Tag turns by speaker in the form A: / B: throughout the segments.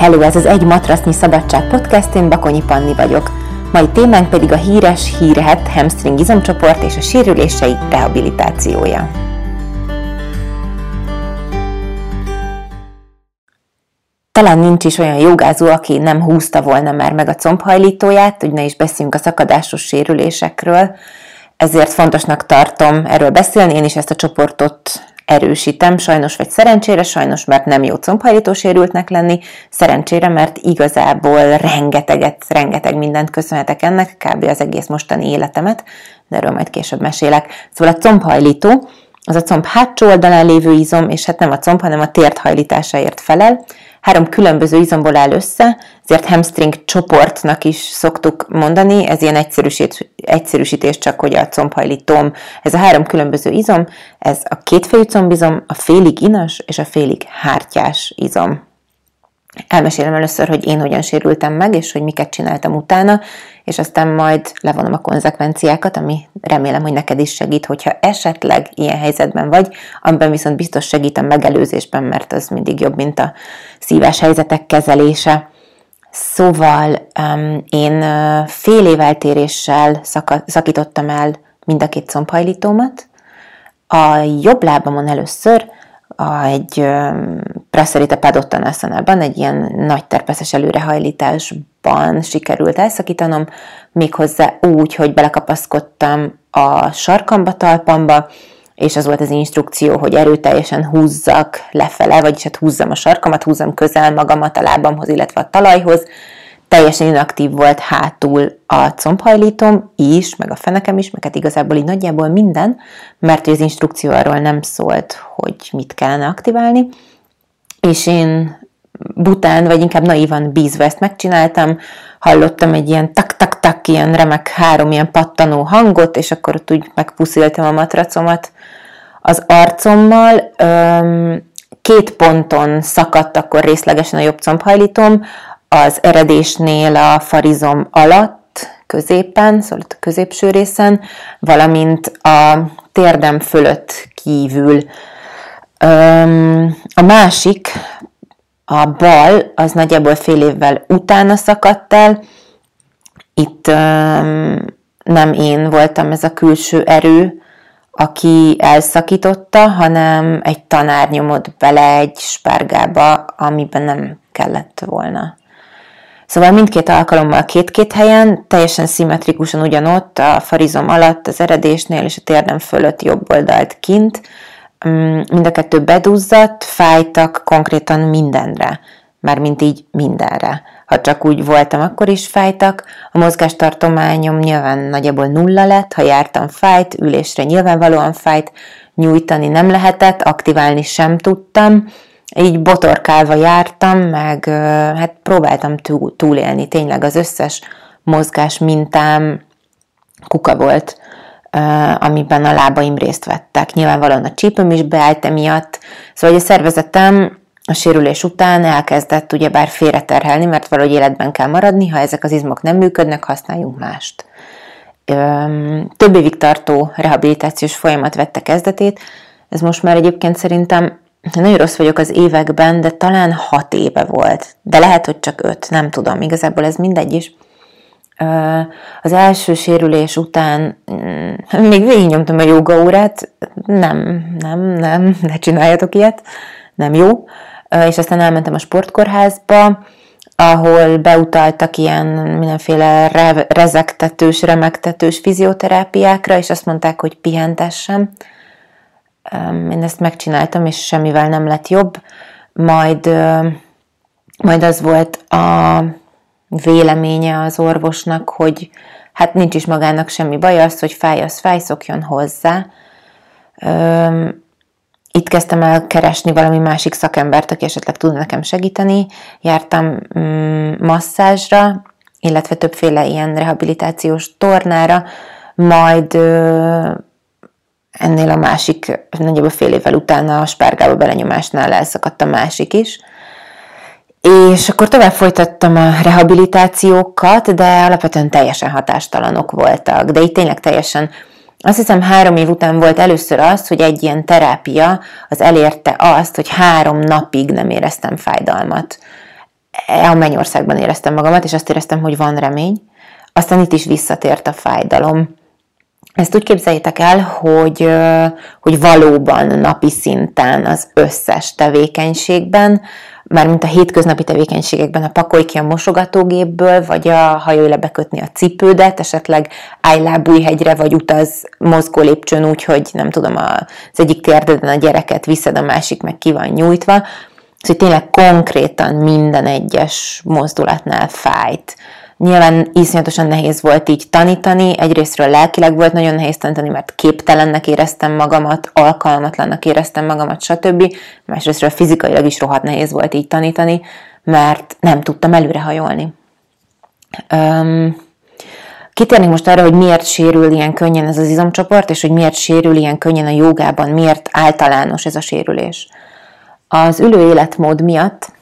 A: Hello, ez az Egy Matrasznyi Szabadság podcast, én Bakonyi Panni vagyok. Mai témánk pedig a híres, hírhet hamstring izomcsoport és a sérülései rehabilitációja. Talán nincs is olyan jogázó, aki nem húzta volna már meg a combhajlítóját, hogy ne is beszéljünk a szakadásos sérülésekről, ezért fontosnak tartom erről beszélni, én is ezt a csoportot erősítem, sajnos vagy szerencsére, sajnos, mert nem jó combhajlító sérültnek lenni, szerencsére, mert igazából rengeteget, rengeteg mindent köszönhetek ennek, kb. az egész mostani életemet, de erről majd később mesélek. Szóval a combhajlító, az a comb hátsó oldalán lévő izom, és hát nem a comb, hanem a tért hajlításáért felel, három különböző izomból áll össze, ezért hamstring csoportnak is szoktuk mondani, ez ilyen egyszerűsítés csak, hogy a combhajlítóm, ez a három különböző izom, ez a kétfejű combizom, a félig inas és a félig hártyás izom. Elmesélem először, hogy én hogyan sérültem meg, és hogy miket csináltam utána, és aztán majd levonom a konzekvenciákat, ami remélem, hogy neked is segít, hogyha esetleg ilyen helyzetben vagy, amiben viszont biztos segít a megelőzésben, mert az mindig jobb, mint a szíves helyzetek kezelése. Szóval um, én uh, fél év eltéréssel szaka, szakítottam el mind a két combhajlítómat. A jobb lábamon először, a, egy Praszerita Padottanasana-ban, egy ilyen nagy terpeszes előrehajlításban sikerült elszakítanom, méghozzá úgy, hogy belekapaszkodtam a sarkamba, talpamba, és az volt az instrukció, hogy erőteljesen húzzak lefele, vagyis hát húzzam a sarkamat, húzzam közel magamat a lábamhoz, illetve a talajhoz, teljesen inaktív volt hátul a combhajlítom is, meg a fenekem is, meg hát igazából így nagyjából minden, mert az instrukció arról nem szólt, hogy mit kellene aktiválni, és én bután, vagy inkább naívan bízva ezt megcsináltam, hallottam egy ilyen tak-tak-tak, ilyen remek három ilyen pattanó hangot, és akkor ott úgy megpusziltam a matracomat az arcommal, két ponton szakadt akkor részlegesen a jobb combhajlítom, az eredésnél a farizom alatt, középen, szóval a középső részen, valamint a térdem fölött kívül. A másik, a bal, az nagyjából fél évvel utána szakadt el. Itt nem én voltam ez a külső erő, aki elszakította, hanem egy tanár nyomott bele egy spárgába, amiben nem kellett volna. Szóval mindkét alkalommal két-két helyen, teljesen szimmetrikusan ugyanott, a farizom alatt, az eredésnél és a térdem fölött jobb oldalt kint. Mm, mind a kettő beduzzadt, fájtak konkrétan mindenre, mint így mindenre. Ha csak úgy voltam, akkor is fájtak. A mozgástartományom nyilván nagyjából nulla lett, ha jártam fájt, ülésre nyilvánvalóan fájt, nyújtani nem lehetett, aktiválni sem tudtam így botorkálva jártam, meg hát próbáltam túlélni. Tényleg az összes mozgás mintám kuka volt, amiben a lábaim részt vettek. Nyilvánvalóan a csípőm is beállt emiatt. Szóval a szervezetem a sérülés után elkezdett ugyebár félreterhelni, mert valahogy életben kell maradni, ha ezek az izmok nem működnek, használjunk mást. Több évig tartó rehabilitációs folyamat vette kezdetét, ez most már egyébként szerintem nagyon rossz vagyok az években, de talán hat éve volt. De lehet, hogy csak öt, nem tudom. Igazából ez mindegy is. Az első sérülés után mm, még végignyomtam a joga órát, nem, nem, nem, ne csináljatok ilyet, nem jó. És aztán elmentem a sportkórházba, ahol beutaltak ilyen mindenféle rezektetős, remektetős fizioterápiákra, és azt mondták, hogy pihentessem én ezt megcsináltam, és semmivel nem lett jobb. Majd, majd az volt a véleménye az orvosnak, hogy hát nincs is magának semmi baj, az, hogy fáj, az fáj, szokjon hozzá. Itt kezdtem el keresni valami másik szakembert, aki esetleg tud nekem segíteni. Jártam mm, masszázsra, illetve többféle ilyen rehabilitációs tornára, majd ennél a másik, nagyjából fél évvel utána a spárgába belenyomásnál elszakadt a másik is. És akkor tovább folytattam a rehabilitációkat, de alapvetően teljesen hatástalanok voltak. De itt tényleg teljesen, azt hiszem három év után volt először az, hogy egy ilyen terápia az elérte azt, hogy három napig nem éreztem fájdalmat. a mennyországban éreztem magamat, és azt éreztem, hogy van remény. Aztán itt is visszatért a fájdalom. Ezt úgy képzeljétek el, hogy, hogy valóban napi szinten az összes tevékenységben, mármint a hétköznapi tevékenységekben a pakolj ki a mosogatógépből, vagy a hajolj le bekötni a cipődet, esetleg állj lábújhegyre, vagy utaz mozgó lépcsőn úgy, hogy nem tudom, az egyik térdeden a gyereket viszed, a másik meg ki van nyújtva. Szóval tényleg konkrétan minden egyes mozdulatnál fájt. Nyilván iszonyatosan nehéz volt így tanítani, egyrésztről lelkileg volt nagyon nehéz tanítani, mert képtelennek éreztem magamat, alkalmatlannak éreztem magamat, stb. Másrésztről fizikailag is rohadt nehéz volt így tanítani, mert nem tudtam előrehajolni. Um, Kitérnék most arra, hogy miért sérül ilyen könnyen ez az izomcsoport, és hogy miért sérül ilyen könnyen a jogában, miért általános ez a sérülés. Az ülő életmód miatt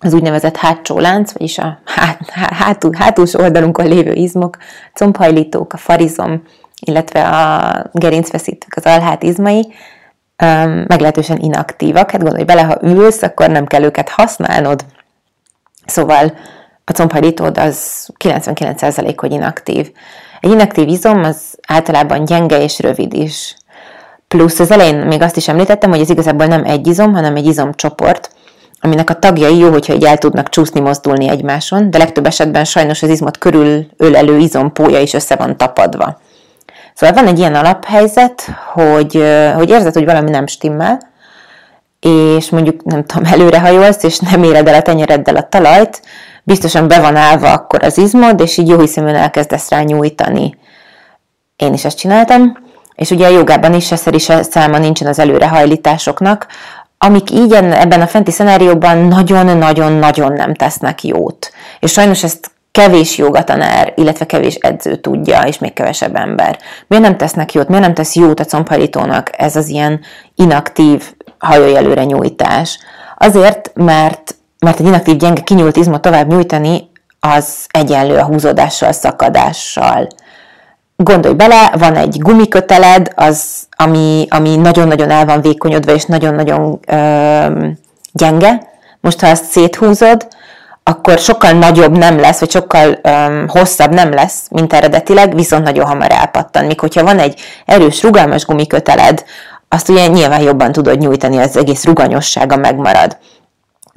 A: az úgynevezett hátsó lánc, vagyis a hát, hátul, hátulsó oldalunkon lévő izmok, combhajlítók, a farizom, illetve a gerincfeszítők, az alhát izmai meglehetősen inaktívak. Hát gondolj bele, ha ülsz, akkor nem kell őket használnod. Szóval a combhajlítód az 99% hogy inaktív. Egy inaktív izom az általában gyenge és rövid is. Plusz az elején még azt is említettem, hogy ez igazából nem egy izom, hanem egy izomcsoport, aminek a tagjai jó, hogyha így el tudnak csúszni, mozdulni egymáson, de legtöbb esetben sajnos az izmot körül ölelő izompója is össze van tapadva. Szóval van egy ilyen alaphelyzet, hogy, hogy érzed, hogy valami nem stimmel, és mondjuk nem tudom, előrehajolsz, és nem éred el a tenyereddel a talajt, biztosan be van állva akkor az izmod, és így jó hiszeműen elkezdesz rá nyújtani. Én is ezt csináltam, és ugye a jogában is ezer is a száma nincsen az előrehajlításoknak, amik így ebben a fenti szenárióban nagyon-nagyon-nagyon nem tesznek jót. És sajnos ezt kevés jogatanár, illetve kevés edző tudja, és még kevesebb ember. Miért nem tesznek jót? Miért nem tesz jót a combhajítónak ez az ilyen inaktív hajolj előre nyújtás? Azért, mert, mert egy inaktív gyenge kinyúlt izmot tovább nyújtani, az egyenlő a húzódással, szakadással. Gondolj bele, van egy gumiköteled, az, ami, ami nagyon-nagyon el van vékonyodva, és nagyon-nagyon ö, gyenge. Most, ha ezt széthúzod, akkor sokkal nagyobb nem lesz, vagy sokkal ö, hosszabb nem lesz, mint eredetileg, viszont nagyon hamar elpattan. Míg hogyha van egy erős, rugalmas gumiköteled, azt ugye nyilván jobban tudod nyújtani, az egész ruganyossága megmarad.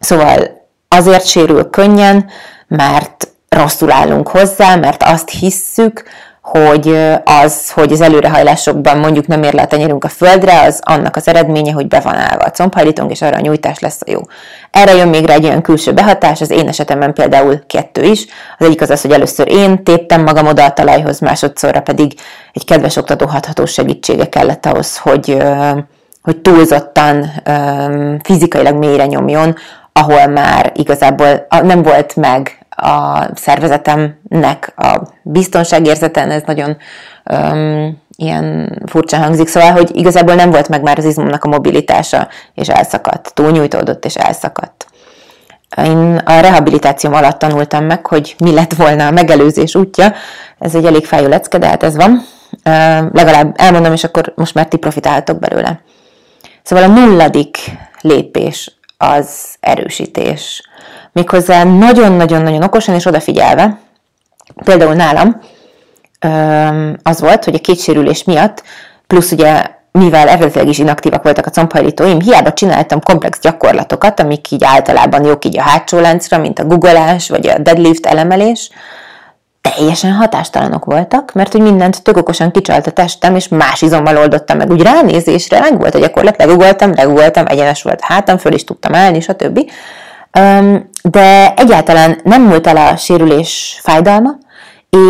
A: Szóval azért sérül könnyen, mert rosszul állunk hozzá, mert azt hisszük, hogy az, hogy az előrehajlásokban mondjuk nem ér le a tenyerünk a földre, az annak az eredménye, hogy be van állva a combhajlítónk, és arra a nyújtás lesz a jó. Erre jön még rá egy olyan külső behatás, az én esetemben például kettő is. Az egyik az az, hogy először én téptem magam oda a talajhoz, másodszorra pedig egy kedves oktató hatható segítsége kellett ahhoz, hogy, hogy túlzottan fizikailag mélyre nyomjon, ahol már igazából nem volt meg a szervezetemnek a biztonságérzeten, ez nagyon um, ilyen furcsa hangzik, szóval, hogy igazából nem volt meg már az izmomnak a mobilitása, és elszakadt, túlnyújtódott és elszakadt. Én a rehabilitációm alatt tanultam meg, hogy mi lett volna a megelőzés útja. Ez egy elég fájó lecke, de hát ez van. Legalább elmondom, és akkor most már ti profitáltok belőle. Szóval a nulladik lépés az erősítés méghozzá nagyon-nagyon-nagyon okosan és odafigyelve. Például nálam az volt, hogy a kétsérülés miatt, plusz ugye mivel eredetileg is inaktívak voltak a combhajlítóim, hiába csináltam komplex gyakorlatokat, amik így általában jók így a hátsó láncra, mint a googolás, vagy a deadlift elemelés, teljesen hatástalanok voltak, mert hogy mindent tök okosan kicsalt a testem, és más izommal oldottam meg. Úgy ránézésre meg volt a gyakorlat, legugoltam, legugoltam, egyenes volt hátam, föl is tudtam állni, stb de egyáltalán nem múlt el a sérülés fájdalma,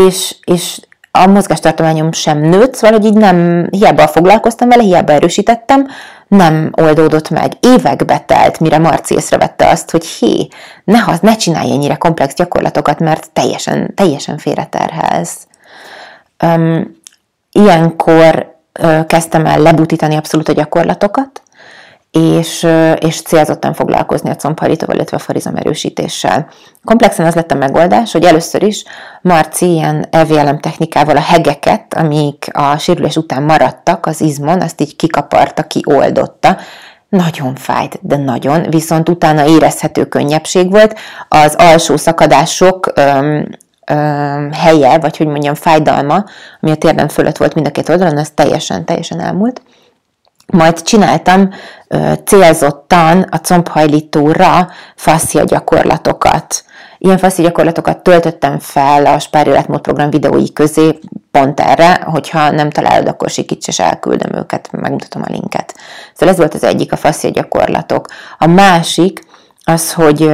A: és, és a mozgástartományom sem nőtt, szóval, hogy így nem, hiába foglalkoztam vele, hiába erősítettem, nem oldódott meg. Évekbe telt, mire Marci észrevette azt, hogy hé, ne, ne csinálj ennyire komplex gyakorlatokat, mert teljesen, teljesen félreterhelsz. Um, ilyenkor uh, kezdtem el lebutítani abszolút a gyakorlatokat, és, és célzottan foglalkozni a combhajlítóval, illetve a farizom erősítéssel. Komplexen az lett a megoldás, hogy először is Marci ilyen EVLM technikával a hegeket, amik a sérülés után maradtak az izmon, azt így kikaparta, kioldotta. nagyon fájt, de nagyon, viszont utána érezhető könnyebbség volt. Az alsó szakadások öm, öm, helye, vagy hogy mondjam, fájdalma, ami a térden fölött volt mind a két oldalon, az teljesen, teljesen elmúlt. Majd csináltam ö, célzottan a combhajlítóra faszia gyakorlatokat. Ilyen faszi gyakorlatokat töltöttem fel a Spár Életmód program videói közé, pont erre, hogyha nem találod, akkor sikíts és elküldöm őket, megmutatom a linket. Szóval ez volt az egyik, a faszi gyakorlatok. A másik, az, hogy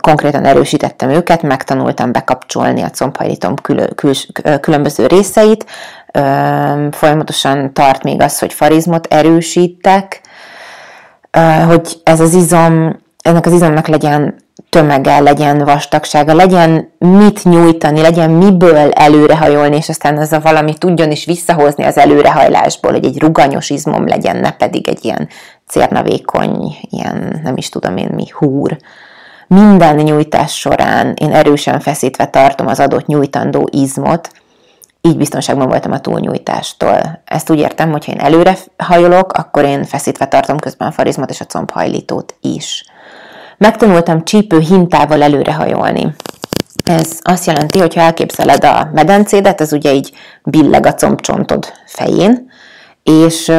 A: konkrétan erősítettem őket, megtanultam bekapcsolni a combhajlítom kül- kül- különböző részeit, folyamatosan tart még az, hogy farizmot erősítek, hogy ez az izom, ennek az izomnak legyen tömege, legyen vastagsága, legyen mit nyújtani, legyen miből előrehajolni, és aztán ez a valami tudjon is visszahozni az előrehajlásból, hogy egy ruganyos izmom legyen, ne pedig egy ilyen cérnavékony, ilyen nem is tudom én mi, húr. Minden nyújtás során én erősen feszítve tartom az adott nyújtandó izmot, így biztonságban voltam a túlnyújtástól. Ezt úgy értem, hogy ha én előre hajolok, akkor én feszítve tartom közben a farizmot és a combhajlítót is. Megtanultam csípő hintával előrehajolni. Ez azt jelenti, hogy ha elképzeled a medencédet, ez ugye így billeg a combcsontod fején, és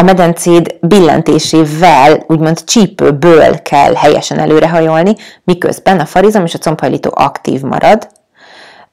A: a medencéd billentésével, úgymond csípőből kell helyesen előrehajolni, miközben a farizom és a combhajlító aktív marad,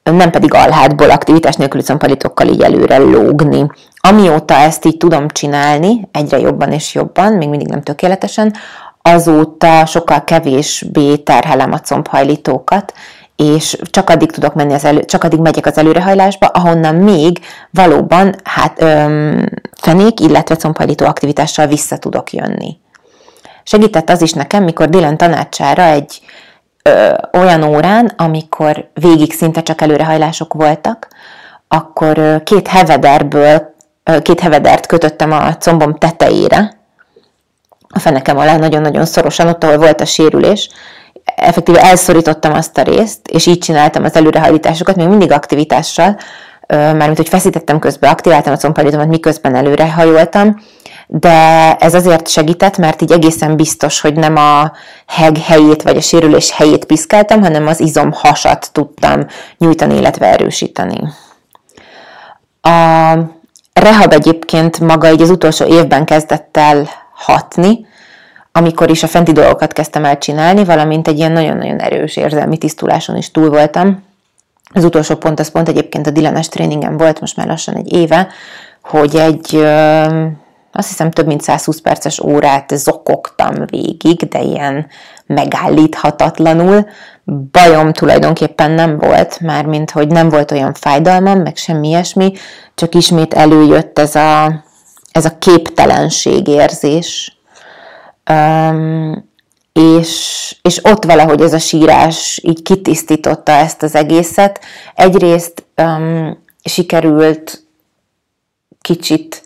A: nem pedig alhátból aktivitás nélküli combhajlítókkal így előre lógni. Amióta ezt így tudom csinálni, egyre jobban és jobban, még mindig nem tökéletesen, azóta sokkal kevésbé terhelem a combhajlítókat, és csak addig tudok menni az elő, csak addig megyek az előrehajlásba, ahonnan még valóban hát, öm, fenék, illetve combhajlító aktivitással vissza tudok jönni. Segített az is nekem, mikor Dylan tanácsára egy ö, olyan órán, amikor végig szinte csak előrehajlások voltak, akkor ö, két hevederből, ö, két hevedert kötöttem a combom tetejére, a fenekem alá nagyon-nagyon szorosan, ott, ahol volt a sérülés, effektíve elszorítottam azt a részt, és így csináltam az előrehajlításokat, még mindig aktivitással, mármint hogy feszítettem közben, aktiváltam a combhajlítomat, miközben előrehajoltam, de ez azért segített, mert így egészen biztos, hogy nem a heg helyét vagy a sérülés helyét piszkáltam, hanem az izom hasat tudtam nyújtani, illetve erősíteni. A rehab egyébként maga így az utolsó évben kezdett el hatni, amikor is a fenti dolgokat kezdtem el csinálni, valamint egy ilyen nagyon-nagyon erős érzelmi tisztuláson is túl voltam. Az utolsó pont, az pont egyébként a Dilanes tréningem volt, most már lassan egy éve, hogy egy, azt hiszem több mint 120 perces órát zokogtam végig, de ilyen megállíthatatlanul. Bajom tulajdonképpen nem volt, mármint hogy nem volt olyan fájdalmam, meg semmi ilyesmi, csak ismét előjött ez a, ez a képtelenség érzés, Um, és, és ott valahogy ez a sírás így kitisztította ezt az egészet. Egyrészt um, sikerült kicsit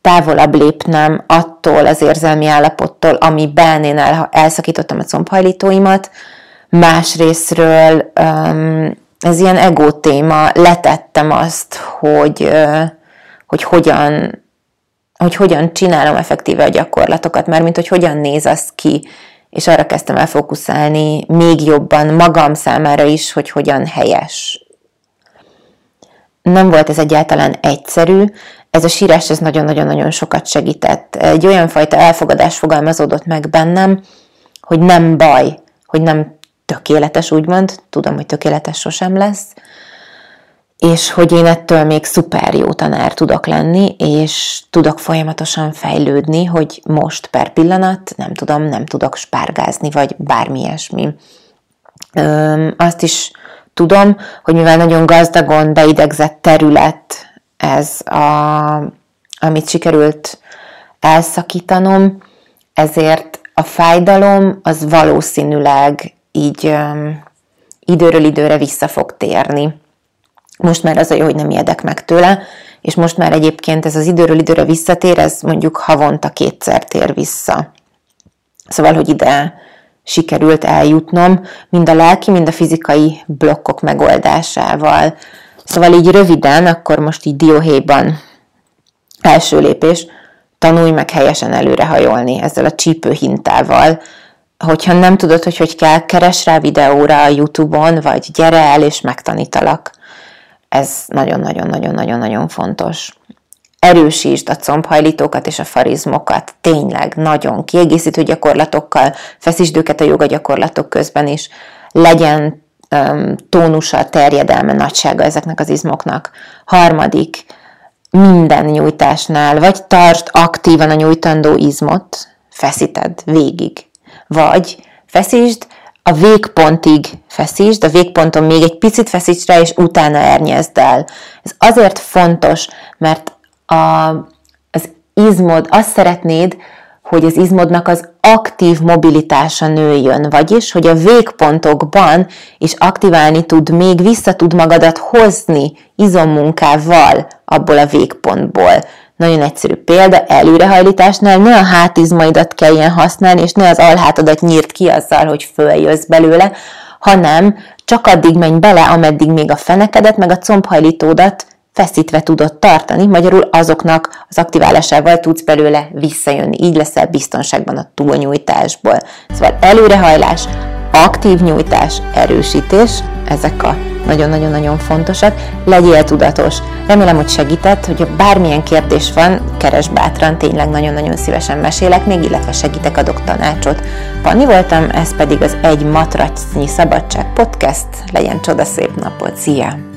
A: távolabb lépnem attól az érzelmi állapottól, amiben én el, elszakítottam a combhajlítóimat, másrésztről um, ez ilyen ego téma, letettem azt, hogy, uh, hogy hogyan hogy hogyan csinálom effektíve a gyakorlatokat, mert mint hogy hogyan néz az ki, és arra kezdtem el fókuszálni még jobban magam számára is, hogy hogyan helyes. Nem volt ez egyáltalán egyszerű, ez a sírás ez nagyon-nagyon-nagyon sokat segített. Egy olyan fajta elfogadás fogalmazódott meg bennem, hogy nem baj, hogy nem tökéletes, úgymond, tudom, hogy tökéletes sosem lesz, és hogy én ettől még szuper jó tanár tudok lenni, és tudok folyamatosan fejlődni, hogy most per pillanat nem tudom, nem tudok spárgázni, vagy bármi ilyesmi. Öm, azt is tudom, hogy mivel nagyon gazdagon beidegzett terület ez, a, amit sikerült elszakítanom, ezért a fájdalom az valószínűleg így öm, időről időre vissza fog térni most már az a jó, hogy nem ijedek meg tőle, és most már egyébként ez az időről időre visszatér, ez mondjuk havonta kétszer tér vissza. Szóval, hogy ide sikerült eljutnom, mind a lelki, mind a fizikai blokkok megoldásával. Szóval így röviden, akkor most így dióhéjban első lépés, tanulj meg helyesen előrehajolni ezzel a csípőhintával, hogyha nem tudod, hogy hogy kell, keres rá videóra a Youtube-on, vagy gyere el és megtanítalak. Ez nagyon-nagyon-nagyon-nagyon-nagyon fontos. Erősítsd a combhajlítókat és a farizmokat, tényleg, nagyon kiegészítő gyakorlatokkal, feszítsd őket a joga gyakorlatok közben is, legyen um, tónusa, terjedelme, nagysága ezeknek az izmoknak. Harmadik, minden nyújtásnál, vagy tartsd aktívan a nyújtandó izmot, feszíted végig. Vagy feszítsd, a végpontig feszítsd, a végponton még egy picit feszítsd rá, és utána ernyezd el. Ez azért fontos, mert a, az izmod, azt szeretnéd, hogy az izmodnak az aktív mobilitása nőjön, vagyis, hogy a végpontokban is aktiválni tud, még vissza tud magadat hozni izommunkával abból a végpontból. Nagyon egyszerű példa, előrehajlításnál ne a hátizmaidat kelljen használni, és ne az alhátadat nyírt ki azzal, hogy följössz belőle, hanem csak addig menj bele, ameddig még a fenekedet, meg a combhajlítódat feszítve tudod tartani, magyarul azoknak az aktiválásával tudsz belőle visszajönni. Így leszel biztonságban a túlnyújtásból. Szóval előrehajlás, aktív nyújtás, erősítés, ezek a nagyon-nagyon-nagyon fontosak. Legyél tudatos. Remélem, hogy segített, hogyha bármilyen kérdés van, keres bátran, tényleg nagyon-nagyon szívesen mesélek még, illetve segítek, adok tanácsot. Panni voltam, ez pedig az Egy Matracnyi Szabadság Podcast. Legyen csodaszép napot, szia!